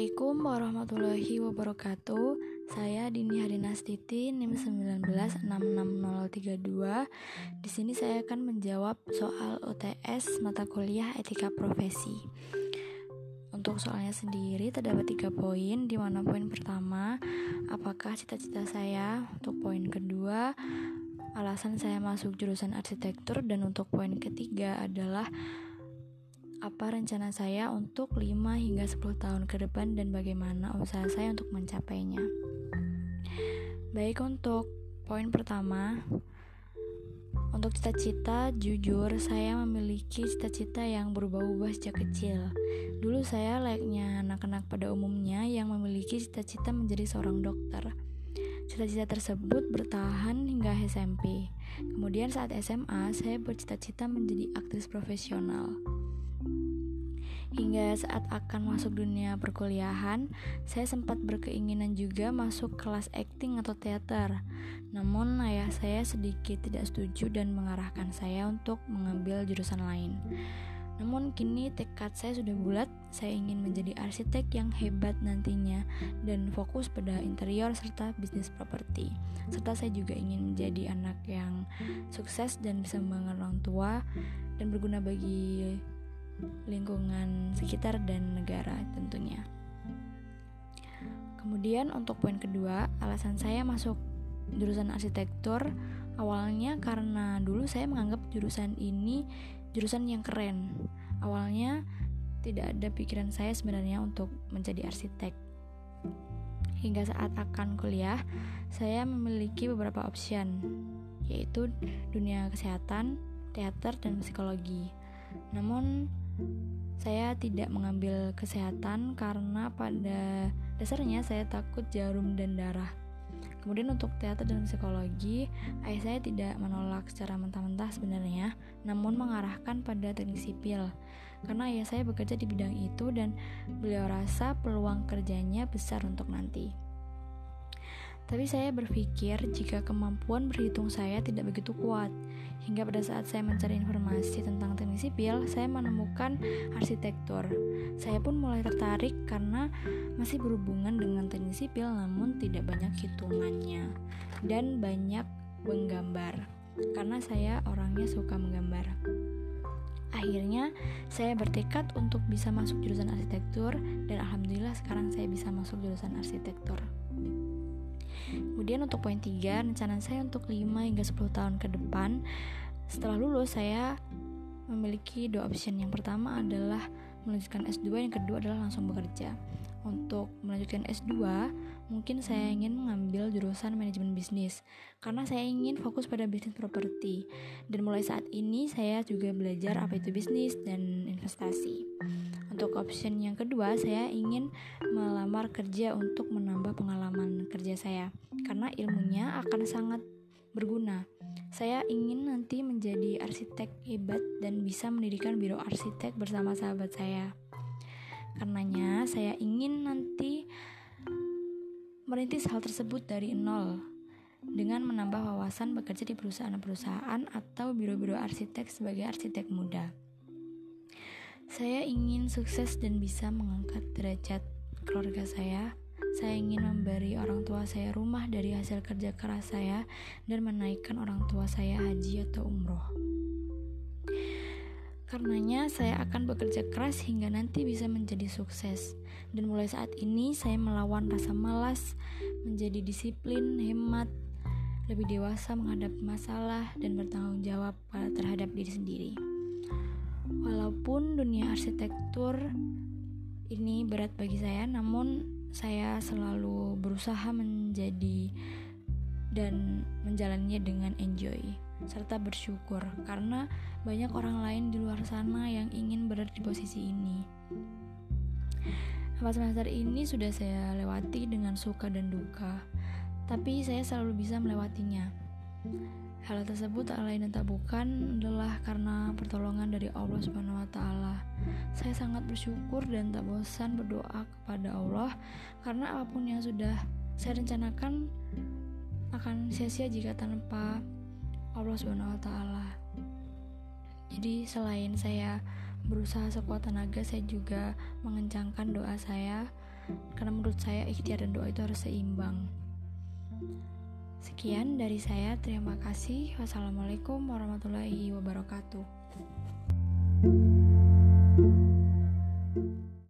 Assalamualaikum warahmatullahi wabarakatuh. Saya Dini Harinastiti NIM 1966032. Di sini saya akan menjawab soal UTS mata kuliah Etika Profesi. Untuk soalnya sendiri terdapat tiga poin, di mana poin pertama, apakah cita-cita saya? Untuk poin kedua, alasan saya masuk jurusan arsitektur dan untuk poin ketiga adalah apa rencana saya untuk 5 hingga 10 tahun ke depan dan bagaimana usaha saya untuk mencapainya. Baik untuk poin pertama, untuk cita-cita, jujur saya memiliki cita-cita yang berubah-ubah sejak kecil. Dulu saya layaknya anak-anak pada umumnya yang memiliki cita-cita menjadi seorang dokter. Cita-cita tersebut bertahan hingga SMP. Kemudian saat SMA, saya bercita-cita menjadi aktris profesional. Hingga saat akan masuk dunia perkuliahan, saya sempat berkeinginan juga masuk kelas acting atau teater. Namun ayah saya sedikit tidak setuju dan mengarahkan saya untuk mengambil jurusan lain. Namun kini tekad saya sudah bulat, saya ingin menjadi arsitek yang hebat nantinya dan fokus pada interior serta bisnis properti. Serta saya juga ingin menjadi anak yang sukses dan bisa membangun orang tua dan berguna bagi lingkungan sekitar dan negara tentunya. Kemudian untuk poin kedua, alasan saya masuk jurusan arsitektur awalnya karena dulu saya menganggap jurusan ini jurusan yang keren. Awalnya tidak ada pikiran saya sebenarnya untuk menjadi arsitek. Hingga saat akan kuliah, saya memiliki beberapa option, yaitu dunia kesehatan, teater, dan psikologi. Namun saya tidak mengambil kesehatan karena pada dasarnya saya takut jarum dan darah. Kemudian untuk teater dan psikologi, ayah saya tidak menolak secara mentah-mentah sebenarnya, namun mengarahkan pada teknik sipil. Karena ayah saya bekerja di bidang itu dan beliau rasa peluang kerjanya besar untuk nanti. Tapi saya berpikir jika kemampuan berhitung saya tidak begitu kuat, hingga pada saat saya mencari informasi tentang teknik sipil, saya menemukan arsitektur. Saya pun mulai tertarik karena masih berhubungan dengan teknik sipil namun tidak banyak hitungannya dan banyak menggambar. Karena saya orangnya suka menggambar. Akhirnya, saya bertekad untuk bisa masuk jurusan arsitektur dan alhamdulillah sekarang saya bisa masuk jurusan arsitektur. Kemudian untuk poin 3, rencana saya untuk 5 hingga 10 tahun ke depan setelah lulus saya memiliki dua option. Yang pertama adalah melanjutkan S2, yang kedua adalah langsung bekerja. Untuk melanjutkan S2, mungkin saya ingin mengambil jurusan manajemen bisnis karena saya ingin fokus pada bisnis properti. Dan mulai saat ini saya juga belajar apa itu bisnis dan investasi. Untuk option yang kedua, saya ingin melamar kerja untuk menambah pengalaman kerja saya karena ilmunya akan sangat berguna. Saya ingin nanti menjadi arsitek hebat dan bisa mendirikan biro arsitek bersama sahabat saya. Karenanya, saya ingin nanti merintis hal tersebut dari nol dengan menambah wawasan bekerja di perusahaan-perusahaan atau biro-biro arsitek sebagai arsitek muda. Saya ingin sukses dan bisa mengangkat derajat keluarga saya. Saya ingin memberi orang tua saya rumah dari hasil kerja keras saya dan menaikkan orang tua saya haji atau umroh. Karenanya saya akan bekerja keras hingga nanti bisa menjadi sukses. Dan mulai saat ini saya melawan rasa malas, menjadi disiplin, hemat, lebih dewasa menghadapi masalah dan bertanggung jawab terhadap diri sendiri. Walaupun dunia arsitektur ini berat bagi saya, namun saya selalu berusaha menjadi dan menjalannya dengan enjoy serta bersyukur karena banyak orang lain di luar sana yang ingin berada di posisi ini. Empat semester ini sudah saya lewati dengan suka dan duka, tapi saya selalu bisa melewatinya. Hal tersebut tak lain dan tak bukan adalah karena pertolongan dari Allah Subhanahu wa taala. Saya sangat bersyukur dan tak bosan berdoa kepada Allah karena apa pun yang sudah saya rencanakan akan sia-sia jika tanpa Allah Subhanahu wa taala. Jadi selain saya berusaha sekuat tenaga, saya juga mengencangkan doa saya karena menurut saya ikhtiar dan doa itu harus seimbang sekian dari saya. Terima kasih. Wassalamualaikum warahmatullahi wabarakatuh